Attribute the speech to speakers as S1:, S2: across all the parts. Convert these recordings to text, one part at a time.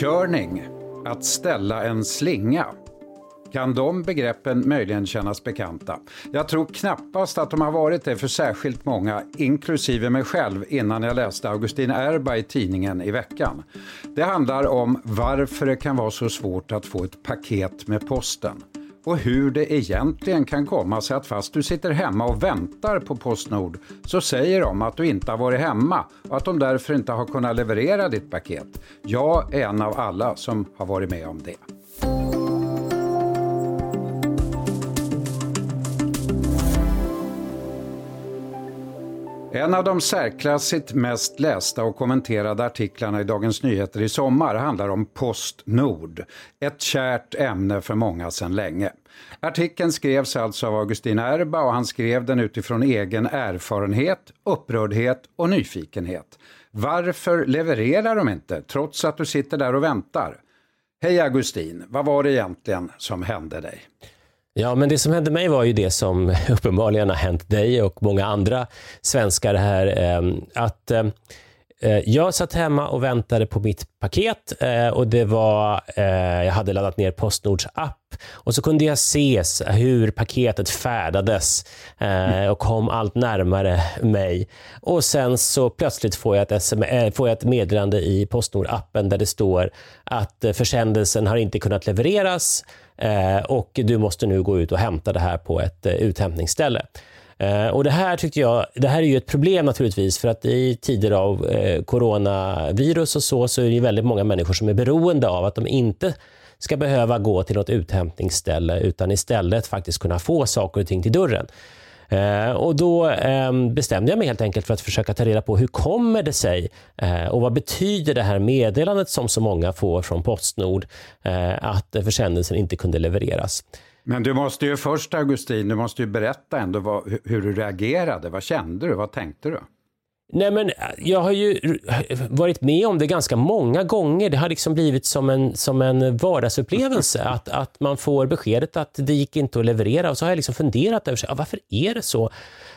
S1: Körning, att ställa en slinga. Kan de begreppen möjligen kännas bekanta? Jag tror knappast att de har varit det för särskilt många, inklusive mig själv, innan jag läste Augustin Erba i tidningen i veckan. Det handlar om varför det kan vara så svårt att få ett paket med posten och hur det egentligen kan komma sig att fast du sitter hemma och väntar på Postnord så säger de att du inte har varit hemma och att de därför inte har kunnat leverera ditt paket. Jag är en av alla som har varit med om det. En av de särklassigt mest lästa och kommenterade artiklarna i Dagens Nyheter i sommar handlar om Postnord. Ett kärt ämne för många sedan länge. Artikeln skrevs alltså av Augustin Erba och han skrev den utifrån egen erfarenhet, upprördhet och nyfikenhet. Varför levererar de inte, trots att du sitter där och väntar? Hej Augustin, vad var det egentligen som hände dig?
S2: Ja, men det som hände mig var ju det som uppenbarligen har hänt dig och många andra svenskar här. Eh, att eh, Eh, jag satt hemma och väntade på mitt paket eh, och det var, eh, jag hade laddat ner Postnords app och så kunde jag se hur paketet färdades och kom allt närmare mig. Och sen så plötsligt får jag ett, SM, får jag ett meddelande i Postnord-appen där det står att försändelsen har inte kunnat levereras och du måste nu gå ut och hämta det här på ett uthämtningsställe. Eh, och det här tyckte jag, det här är ju ett problem naturligtvis för att i tider av eh, coronavirus och så, så är det väldigt många människor som är beroende av att de inte ska behöva gå till något uthämtningsställe utan istället faktiskt kunna få saker och ting till dörren. Eh, och Då ehm, bestämde jag mig helt enkelt för att försöka ta reda på hur kommer det sig och vad betyder det här meddelandet som så många får från Postnord att försändelsen inte kunde levereras.
S1: Men du måste ju först Augustin, du måste ju berätta ändå vad, hur du reagerade. Vad kände du? Vad tänkte du?
S2: Nej, men jag har ju varit med om det ganska många gånger. Det har liksom blivit som en, som en vardagsupplevelse att, att man får beskedet att det gick inte att leverera och så har jag liksom funderat över ja, varför är det så?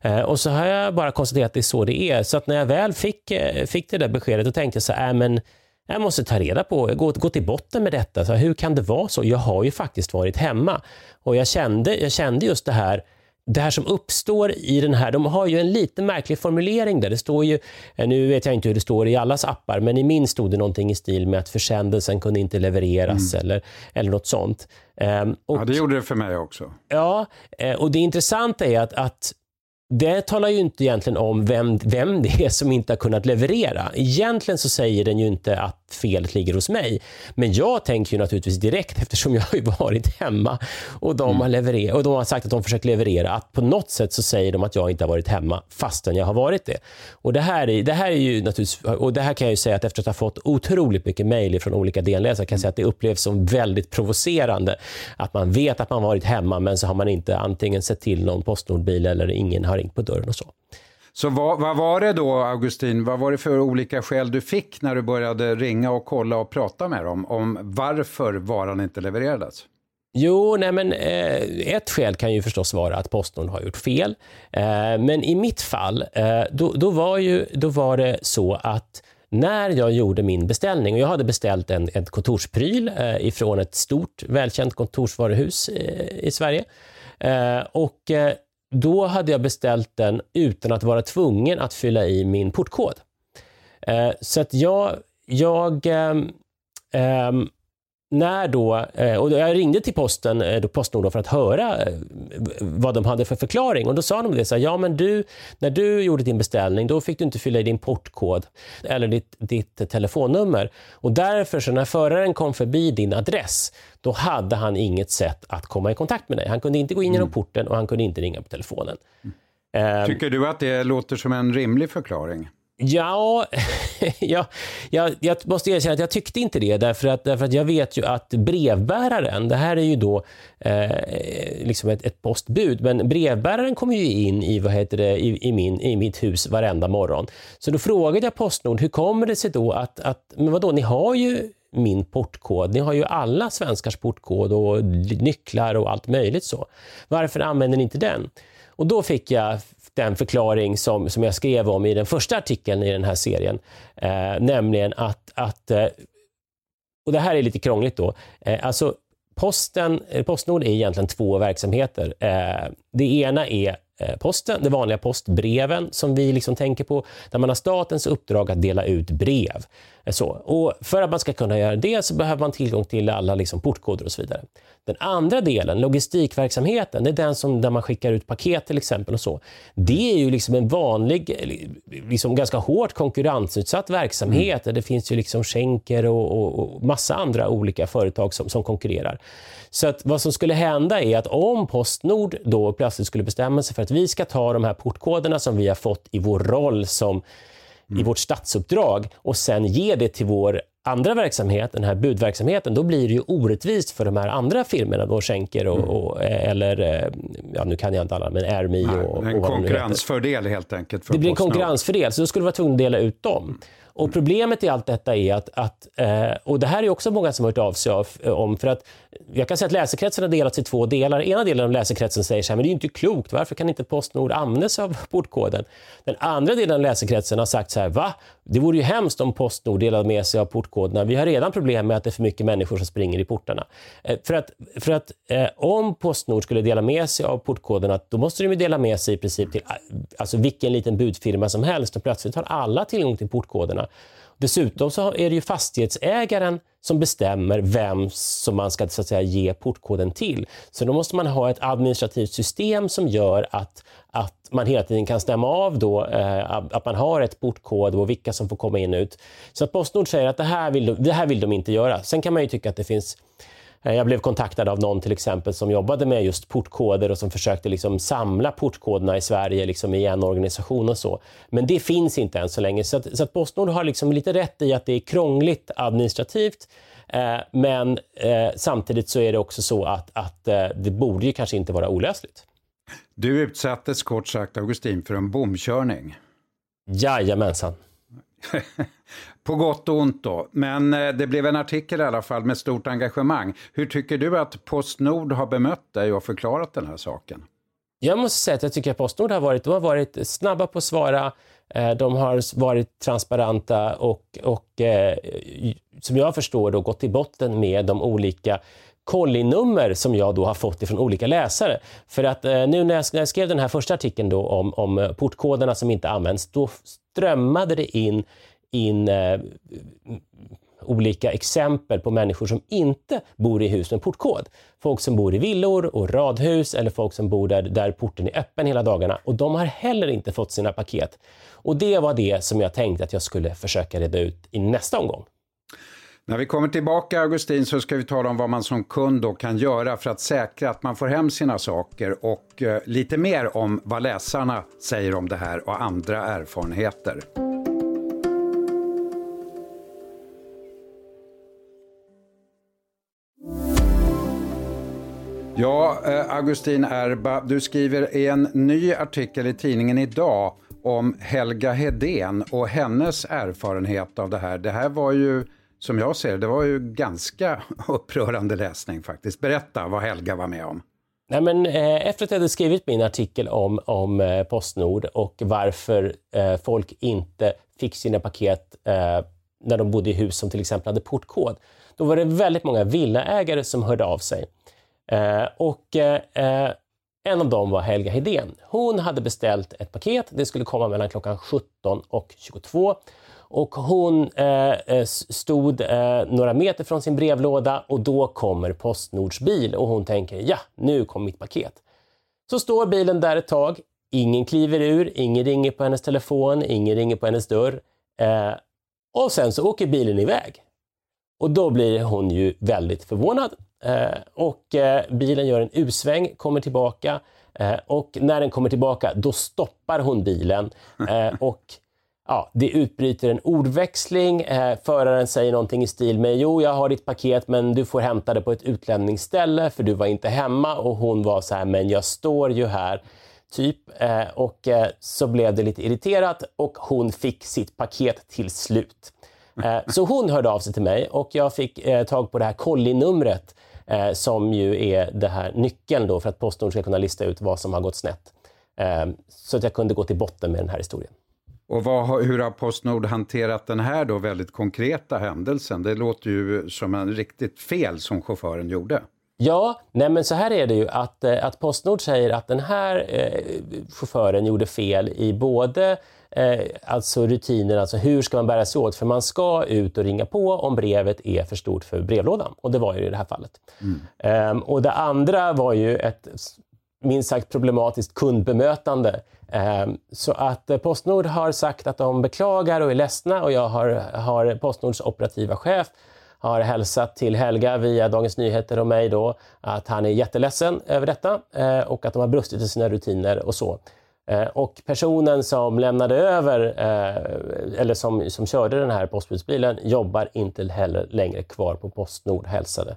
S2: Eh, och så har jag bara konstaterat att det är så det är. Så att när jag väl fick, eh, fick det där beskedet då tänkte jag så här, äh, men jag måste ta reda på, gå, gå till botten med detta. Så hur kan det vara så? Jag har ju faktiskt varit hemma och jag kände, jag kände just det här det här som uppstår i den här, de har ju en lite märklig formulering där. Det står ju, eh, nu vet jag inte hur det står i allas appar, men i min stod det någonting i stil med att försändelsen kunde inte levereras mm. eller, eller något sånt.
S1: Um, och, ja, det gjorde det för mig också.
S2: Ja, eh, och det intressanta är att, att det talar ju inte egentligen om vem, vem det är som inte har kunnat leverera. Egentligen så säger den ju inte att felet ligger hos mig. Men jag tänker ju naturligtvis direkt, eftersom jag har ju varit hemma och de, mm. har levererat, och de har sagt att de försökt leverera, att på något sätt så säger de att jag inte har varit hemma fastän jag har varit det. Och det här är, det här är ju naturligtvis, och det här kan jag ju säga att efter att ha fått otroligt mycket mejl från olika delläsare kan jag säga att det upplevs som väldigt provocerande. Att man vet att man varit hemma men så har man inte antingen sett till någon Postnordbil eller ingen har ringt på dörren och så.
S1: Så vad, vad, var det då, Augustin, vad var det för olika skäl du fick när du började ringa och kolla och prata med dem om varför varan inte levererades?
S2: Jo, nej men, eh, ett skäl kan ju förstås vara att Postnord har gjort fel. Eh, men i mitt fall, eh, då, då, var ju, då var det så att när jag gjorde min beställning, och jag hade beställt en, en kontorspryl eh, ifrån ett stort välkänt kontorsvaruhus eh, i Sverige. Eh, och då hade jag beställt den utan att vara tvungen att fylla i min portkod. Eh, så att jag, jag eh, när då, eh, och jag ringde till posten, eh, då Postnord för att höra vad de hade för förklaring och då sa de det så här, ja men du, när du gjorde din beställning då fick du inte fylla i din portkod eller ditt, ditt telefonnummer och därför så när föraren kom förbi din adress då hade han inget sätt att komma i kontakt med dig. Han kunde inte gå in genom mm. porten och han kunde inte ringa på telefonen.
S1: Mm. Tycker du att det låter som en rimlig förklaring?
S2: Ja, jag, jag, jag, måste erkänna att jag tyckte inte det, därför att, därför att jag vet ju att brevbäraren, det här är ju då eh, liksom ett, ett, postbud, men brevbäraren kommer ju in i, vad heter det, i, i, min, i mitt hus varenda morgon. Så då frågade jag Postnord, hur kommer det sig då att, att men vadå, ni har ju min portkod. Ni har ju alla svenskars portkod och nycklar och allt möjligt så. Varför använder ni inte den? Och då fick jag den förklaring som, som jag skrev om i den första artikeln i den här serien. Eh, nämligen att, att eh, och det här är lite krångligt då. Eh, alltså, Posten, eh, Postnord är egentligen två verksamheter. Eh, det ena är eh, posten, de vanliga postbreven som vi liksom tänker på, där man har statens uppdrag att dela ut brev. Eh, så. Och för att man ska kunna göra det så behöver man tillgång till alla liksom portkoder och så vidare. Den andra delen, logistikverksamheten, det är den som, där man skickar ut paket till exempel. och så. Det är ju liksom en vanlig, liksom ganska hårt konkurrensutsatt verksamhet. Mm. Det finns ju liksom Schenker och, och, och massa andra olika företag som, som konkurrerar. Så att vad som skulle hända är att om Postnord då plötsligt skulle bestämma sig för att vi ska ta de här portkoderna som vi har fått i vår roll som mm. i vårt statsuppdrag och sen ge det till vår andra verksamhet, den här budverksamheten, då blir det ju orättvist för de här andra firmorna, då Schenker och, mm. och, eller, eh, ja nu kan jag inte alla, men Airme och,
S1: En konkurrensfördel helt enkelt.
S2: det blir en konkurrensfördel, så då skulle vi vara tvungna att dela ut dem. Och Problemet i allt detta är att, att eh, och det här är också många som har hört av sig om, för att jag kan säga att läsekretsen har delats i två delar. Ena delen av läsekretsen säger så här, men det är inte klokt, varför kan inte Postnord använda sig av portkoden? Den andra delen av läsekretsen har sagt så här, va? Det vore ju hemskt om Postnord delade med sig av portkoderna. Vi har redan problem med att det är för mycket människor som springer i portarna. Eh, för att, för att eh, om Postnord skulle dela med sig av portkoderna, då måste de ju dela med sig i princip till eh, alltså vilken liten budfirma som helst och plötsligt har alla tillgång till portkoderna. Dessutom så är det ju fastighetsägaren som bestämmer vem som man ska så att säga, ge portkoden till. Så då måste man ha ett administrativt system som gör att, att man hela tiden kan stämma av då, eh, att man har ett portkod och vilka som får komma in och ut. Så att Postnord säger att det här vill de, det här vill de inte göra. Sen kan man ju tycka att det finns jag blev kontaktad av någon till exempel som jobbade med just portkoder och som försökte liksom samla portkoderna i Sverige liksom i en organisation och så. Men det finns inte än så länge. Så att, så att Postnord har liksom lite rätt i att det är krångligt administrativt. Eh, men eh, samtidigt så är det också så att, att eh, det borde ju kanske inte vara olösligt.
S1: Du utsattes kort sagt, Augustin, för en bomkörning.
S2: Jajamensan.
S1: På gott och ont då. Men eh, det blev en artikel i alla fall med stort engagemang. Hur tycker du att Postnord har bemött dig och förklarat den här saken?
S2: Jag måste säga att jag tycker att Postnord har varit, de har varit snabba på att svara. Eh, de har varit transparenta och, och eh, som jag förstår då gått till botten med de olika kollinummer som jag då har fått ifrån olika läsare. För att eh, nu när jag, skrev den här första artikeln då om, om eh, portkoderna som inte används, då strömmade det in in eh, olika exempel på människor som inte bor i hus med portkod. Folk som bor i villor och radhus eller folk som bor där, där porten är öppen hela dagarna och de har heller inte fått sina paket. Och det var det som jag tänkte att jag skulle försöka reda ut i nästa omgång.
S1: När vi kommer tillbaka Augustin så ska vi tala om vad man som kund då kan göra för att säkra att man får hem sina saker och eh, lite mer om vad läsarna säger om det här och andra erfarenheter. Ja, eh, Augustin Erba, du skriver i en ny artikel i tidningen idag om Helga Hedén och hennes erfarenhet av det här. Det här var ju, som jag ser det, var ju ganska upprörande läsning faktiskt. Berätta vad Helga var med om.
S2: Nej, men, eh, efter att jag hade skrivit min artikel om, om eh, Postnord och varför eh, folk inte fick sina paket eh, när de bodde i hus som till exempel hade portkod, då var det väldigt många villaägare som hörde av sig. Eh, och eh, eh, en av dem var Helga Hedén. Hon hade beställt ett paket. Det skulle komma mellan klockan 17 och 22. Och hon eh, eh stod eh, några meter från sin brevlåda och då kommer Postnords bil och hon tänker ja, nu kommer mitt paket. Så står bilen där ett tag. Ingen kliver ur, ingen ringer på hennes telefon, ingen ringer på hennes dörr. Eh, och sen så åker bilen iväg. Och då blir hon ju väldigt förvånad. Eh, och eh, bilen gör en U-sväng, kommer tillbaka eh, och när den kommer tillbaka då stoppar hon bilen och ja, det utbryter en ordväxling. föraren säger någonting i stil med “Jo, jag har ditt paket men du får hämta det på ett utlämningsställe för du var inte hemma” och hon var så här “Men jag står ju här” typ. och så blev det lite irriterat och hon fick sitt paket till slut. så hon hörde av sig till mig och jag fick tag på det här kollinumret eh, som ju är det här nyckeln då för att Postnord ska kunna lista ut vad som har gått snett. Eh, så att jag kunde gå till botten med den här historien.
S1: Och vad, hur har Postnord hanterat den här då väldigt konkreta händelsen? Det låter ju som en riktigt fel som chauffören gjorde.
S2: Ja, nej men så här är det ju att, eh, att Postnord säger att den här eh, chauffören gjorde fel i både eh, alltså rutiner, alltså hur ska man bära sig åt? För man ska ut och ringa på om brevet är för stort för brevlådan. Och det var ju i det här fallet. Mm. Um, och det andra var ju ett minst sagt problematiskt kundbemötande. Um, så att eh, Postnord har sagt att de beklagar och är ledsna och jag har, har Postnords operativa chef har hälsat till Helga via Dagens Nyheter och mig då att han är jätteledsen över detta eh, och att de har brustit i sina rutiner och så. Eh, och personen som lämnade över, eh, eller som, som körde den här postbudsbilen, jobbar inte heller längre kvar på Postnord, hälsade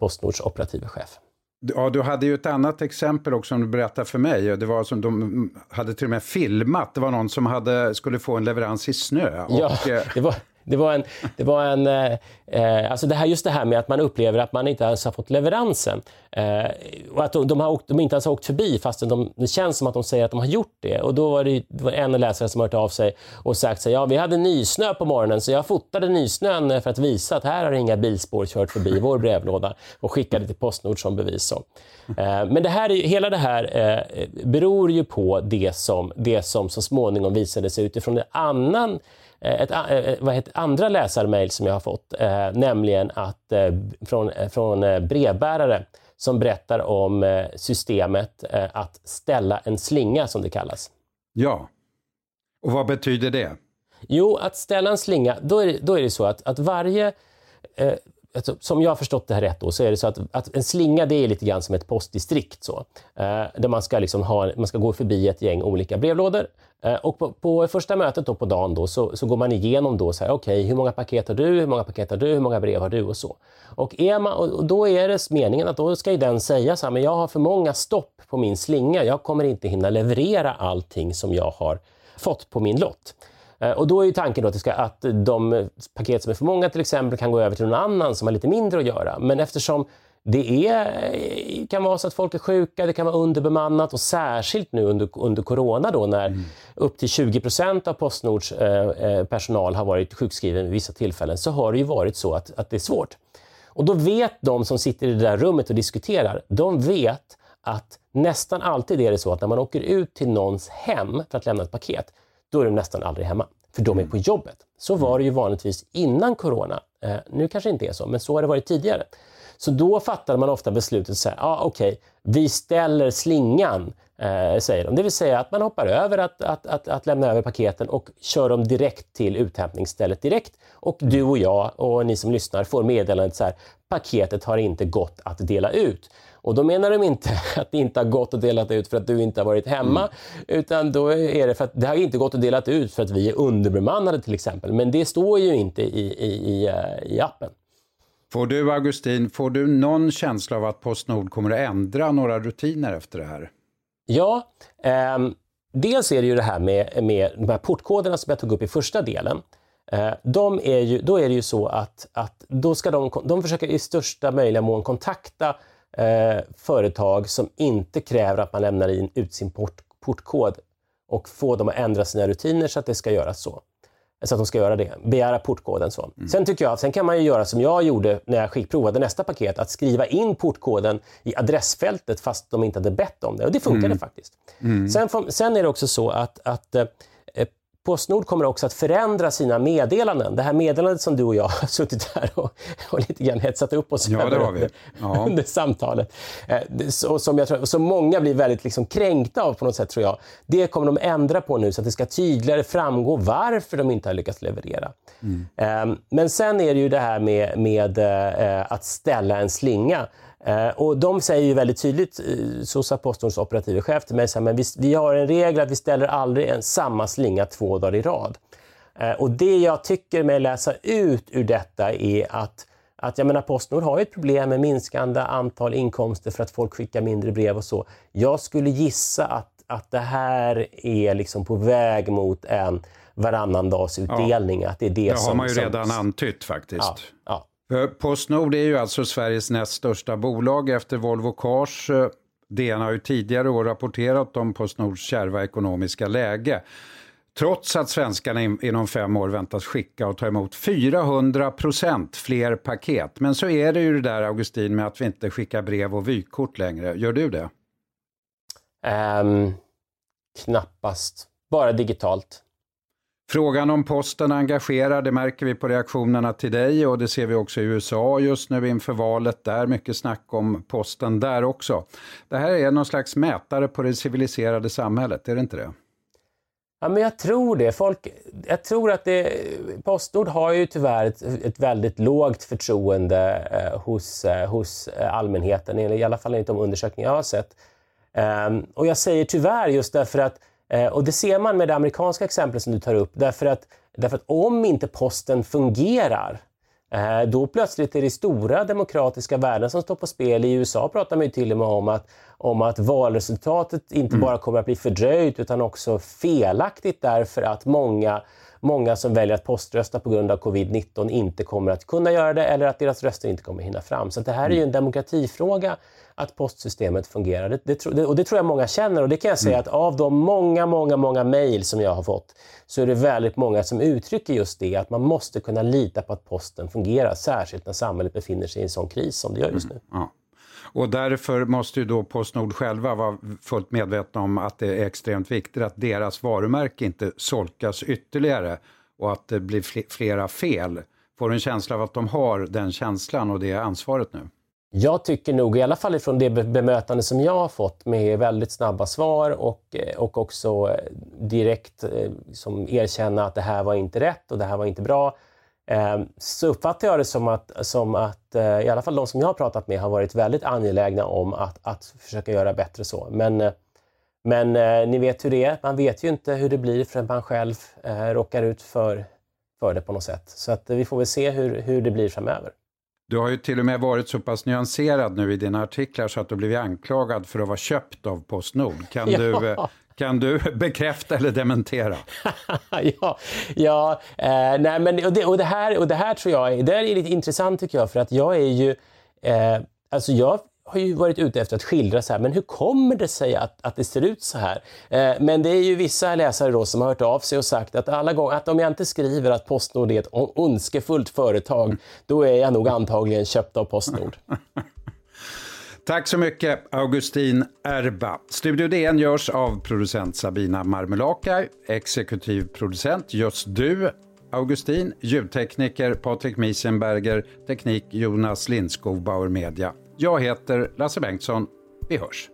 S2: Postnords operativa chef.
S1: Ja, du hade ju ett annat exempel också som du berättade för mig. Det var som de hade till och med filmat. Det var någon som hade, skulle få en leverans i snö.
S2: Och, ja, det var, det var en, det var en eh, eh, alltså det här, just det här med att man upplever att man inte ens har fått leveransen. Eh, och att de, de, har åkt, de inte ens har åkt förbi fast de, det känns som att de säger att de har gjort det. Och då var det, det var en läsare som hört av sig och sagt att ja, vi hade nysnö på morgonen så jag fotade nysnön för att visa att här har inga bilspår kört förbi vår brevlåda och skickade till Postnord som bevis. Så. Eh, men det här, hela det här eh, beror ju på det som, det som så småningom visade sig utifrån en annan ett, eh, eh, vad heter, andra läsarmail som jag har fått, eh, nämligen att, eh, från, från brevbärare som berättar om eh, systemet att ställa en slinga, som det kallas.
S1: Ja, och vad betyder det?
S2: Jo, att ställa en slinga, då är då är det så att, att varje alltså, som jag har förstått det här rätt då, så är det så att, att en slinga det är lite grann som ett postdistrikt. Så, eh, där man ska, liksom ha, man ska gå förbi ett gäng olika brevlådor. Eh, och på, på, första mötet då på dagen då, så, så går man igenom då så här, okay, hur många paket har du, hur många paket har du, hur många brev har du och så. Och, är man, och då är det meningen att då ska den säga så här, men jag har för många stopp på min slinga, jag kommer inte hinna leverera allting som jag har fått på min lott. Eh, och då är ju tanken då att, de paket som är för många till exempel kan gå över till någon annan som har lite mindre att göra. Men eftersom det är, kan vara så att folk är sjuka, det kan vara underbemannat och särskilt nu under, under corona då när mm. upp till 20 procent av Postnords eh, eh, personal har varit sjukskriven vid vissa tillfällen så har det ju varit så att, att det är svårt. Och då vet de som sitter i det där rummet och diskuterar, de vet att nästan alltid är det så att när man åker ut till någons hem för att lämna ett paket, då är de nästan aldrig hemma. För de är på jobbet. Så var det ju vanligtvis innan corona. Eh, nu kanske inte är så, men så har det varit tidigare. Så då fattade man ofta beslutet så här, ah, okej, okay, vi ställer slingan, eh, säger de. Det vill säga att man hoppar över att, att, att, att, lämna över paketen och kör dem direkt till uthämtningsstället direkt. Och du och jag och ni som lyssnar får meddelandet så här, paketet har inte gått att dela ut. Och då menar de inte att det inte har gått att dela ut för att du inte har varit hemma, mm. utan då är det för att det har inte gått att dela ut för att vi är underbemannade till exempel. Men det står ju inte i, i, i, eh, i appen.
S1: Får du, Augustin, får du någon känsla av att Postnord kommer att ändra några rutiner efter det här?
S2: Ja, eh, dels är det ju det här med, med de här portkoderna som jag tog upp i första delen. Eh, de är ju, då är det ju så att, att då ska de, de försöker i största möjliga mån kontakta eh, företag som inte kräver att man lämnar in, ut sin port, portkod och få dem att ändra sina rutiner så att det ska göras så. Så att de ska göra det, begära portkoden. Så. Mm. Sen tycker jag att sen kan man ju göra som jag gjorde när jag provade nästa paket, att skriva in portkoden i adressfältet fast de inte hade bett om det. Och det funkade mm. faktiskt. Mm. Sen, sen, är det också så att, att eh, Postnord kommer också att förändra sina meddelanden. Det här meddelandet som du och jag har suttit här och, och lite grann hetsat upp oss
S1: ja, över under,
S2: ja. under samtalet. Eh, så, som, jag tror, som många blir väldigt liksom kränkta av på något sätt tror jag. Det kommer de ändra på nu så att det ska tydligare framgå varför de inte har lyckats leverera. Mm. Eh, men sen är det ju det här med, med eh, att ställa en slinga. Eh, och de säger ju väldigt tydligt, eh, Sosa Postnords operative chef till mig, så men vi, vi har en regel att vi ställer aldrig en samma slinga två dagar i rad. Eh, och det jag tycker mig läsa ut ur detta är att att jag menar Postnord har ett problem med minskande antal inkomster för att folk skickar mindre brev och så. Jag skulle gissa att, att det här är liksom på väg mot en varannan dags utdelning.
S1: Ja.
S2: Att det är det,
S1: det
S2: som,
S1: har man ju redan som... antytt faktiskt.
S2: Ja, ja.
S1: Eh, Postnord är ju alltså Sveriges näst största bolag efter Volvo Cars. Eh, DN har ju tidigare år rapporterat om Postnords kärva ekonomiska läge. Trots att svenskarna inom fem år väntas skicka och ta emot 400 procent fler paket. Men så är det ju det där Augustin med att vi inte skickar brev och vykort längre. Gör du det?
S2: Um, knappast. Bara digitalt.
S1: Frågan om posten engagerar, det märker vi på reaktionerna till dig och det ser vi också i USA just nu inför valet där. Mycket snack om posten där också. Det här är någon slags mätare på det civiliserade samhället, är det inte det?
S2: Ja, men jag tror det. Folk, jag tror att det, Postnord har ju tyvärr ett, ett väldigt lågt förtroende eh, hos, eh, hos eh, allmänheten, i alla fall enligt de undersökningar jag har sett. Um, och jag säger tyvärr just därför att, Eh, och det ser man med det amerikanska exemplet som du tar upp, därför att, därför att om inte posten fungerar eh, då plötsligt är det stora demokratiska värden som står på spel. I USA pratar man ju till och med om att, om att valresultatet inte mm. bara kommer att bli fördröjt utan också felaktigt därför att många många som väljer att poströsta på grund av covid-19 inte kommer att kunna göra det eller att deras röster inte kommer hinna fram. Så det här är ju en mm. demokratifråga att postsystemet fungerar. Det, det, och det tror jag många känner och det kan jag säga mm. att av de många, många, många mejl som jag har fått så är det väldigt många som uttrycker just det, att man måste kunna lita på att posten fungerar, särskilt när samhället befinner sig i en sån kris som det gör just nu. Mm, ja.
S1: Och därför måste ju då Postnord själva vara fullt medvetna om att det är extremt viktigt att deras varumärke inte solkas ytterligare och att det blir flera fel. Får du en känsla av att de har den känslan och det ansvaret nu?
S2: Jag tycker nog, i alla fall ifrån det bemötande som jag har fått med väldigt snabba svar och, eh, och också eh, direkt eh, som erkänna att det här var inte rätt och det här var inte bra, så uppfattar jag det som att, som att i alla fall de som jag har pratat med har varit väldigt angelägna om att, att försöka göra bättre så. Men, men ni vet hur det är, man vet ju inte hur det blir förrän man själv råkar ut för, för det på något sätt. Så att vi får väl se hur, hur det blir framöver.
S1: Du har ju till och med varit så pass nyanserad nu i dina artiklar så att du blivit anklagad för att vara köpt av Postnord. Kan, ja. du, eh, kan du bekräfta eller dementera?
S2: ja, ja eh, nej men, och, det, och, det här, och det här tror jag det är lite intressant tycker jag för att jag är ju eh, Alltså jag har ju varit ute efter att skildra så här, men hur kommer det sig att, att det ser ut så här? Eh, men det är ju vissa läsare då som har hört av sig och sagt att alla gånger, att om jag inte skriver att Postnord är ett ondskefullt företag, då är jag nog antagligen köpt av Postnord.
S1: Tack så mycket Augustin Erba. Studio DN görs av producent Sabina Marmelakai, exekutiv producent just du Augustin, ljudtekniker Patrik Miesenberger, teknik Jonas Lindskog Bauer Media. Jag heter Lasse Bengtsson. Vi hörs.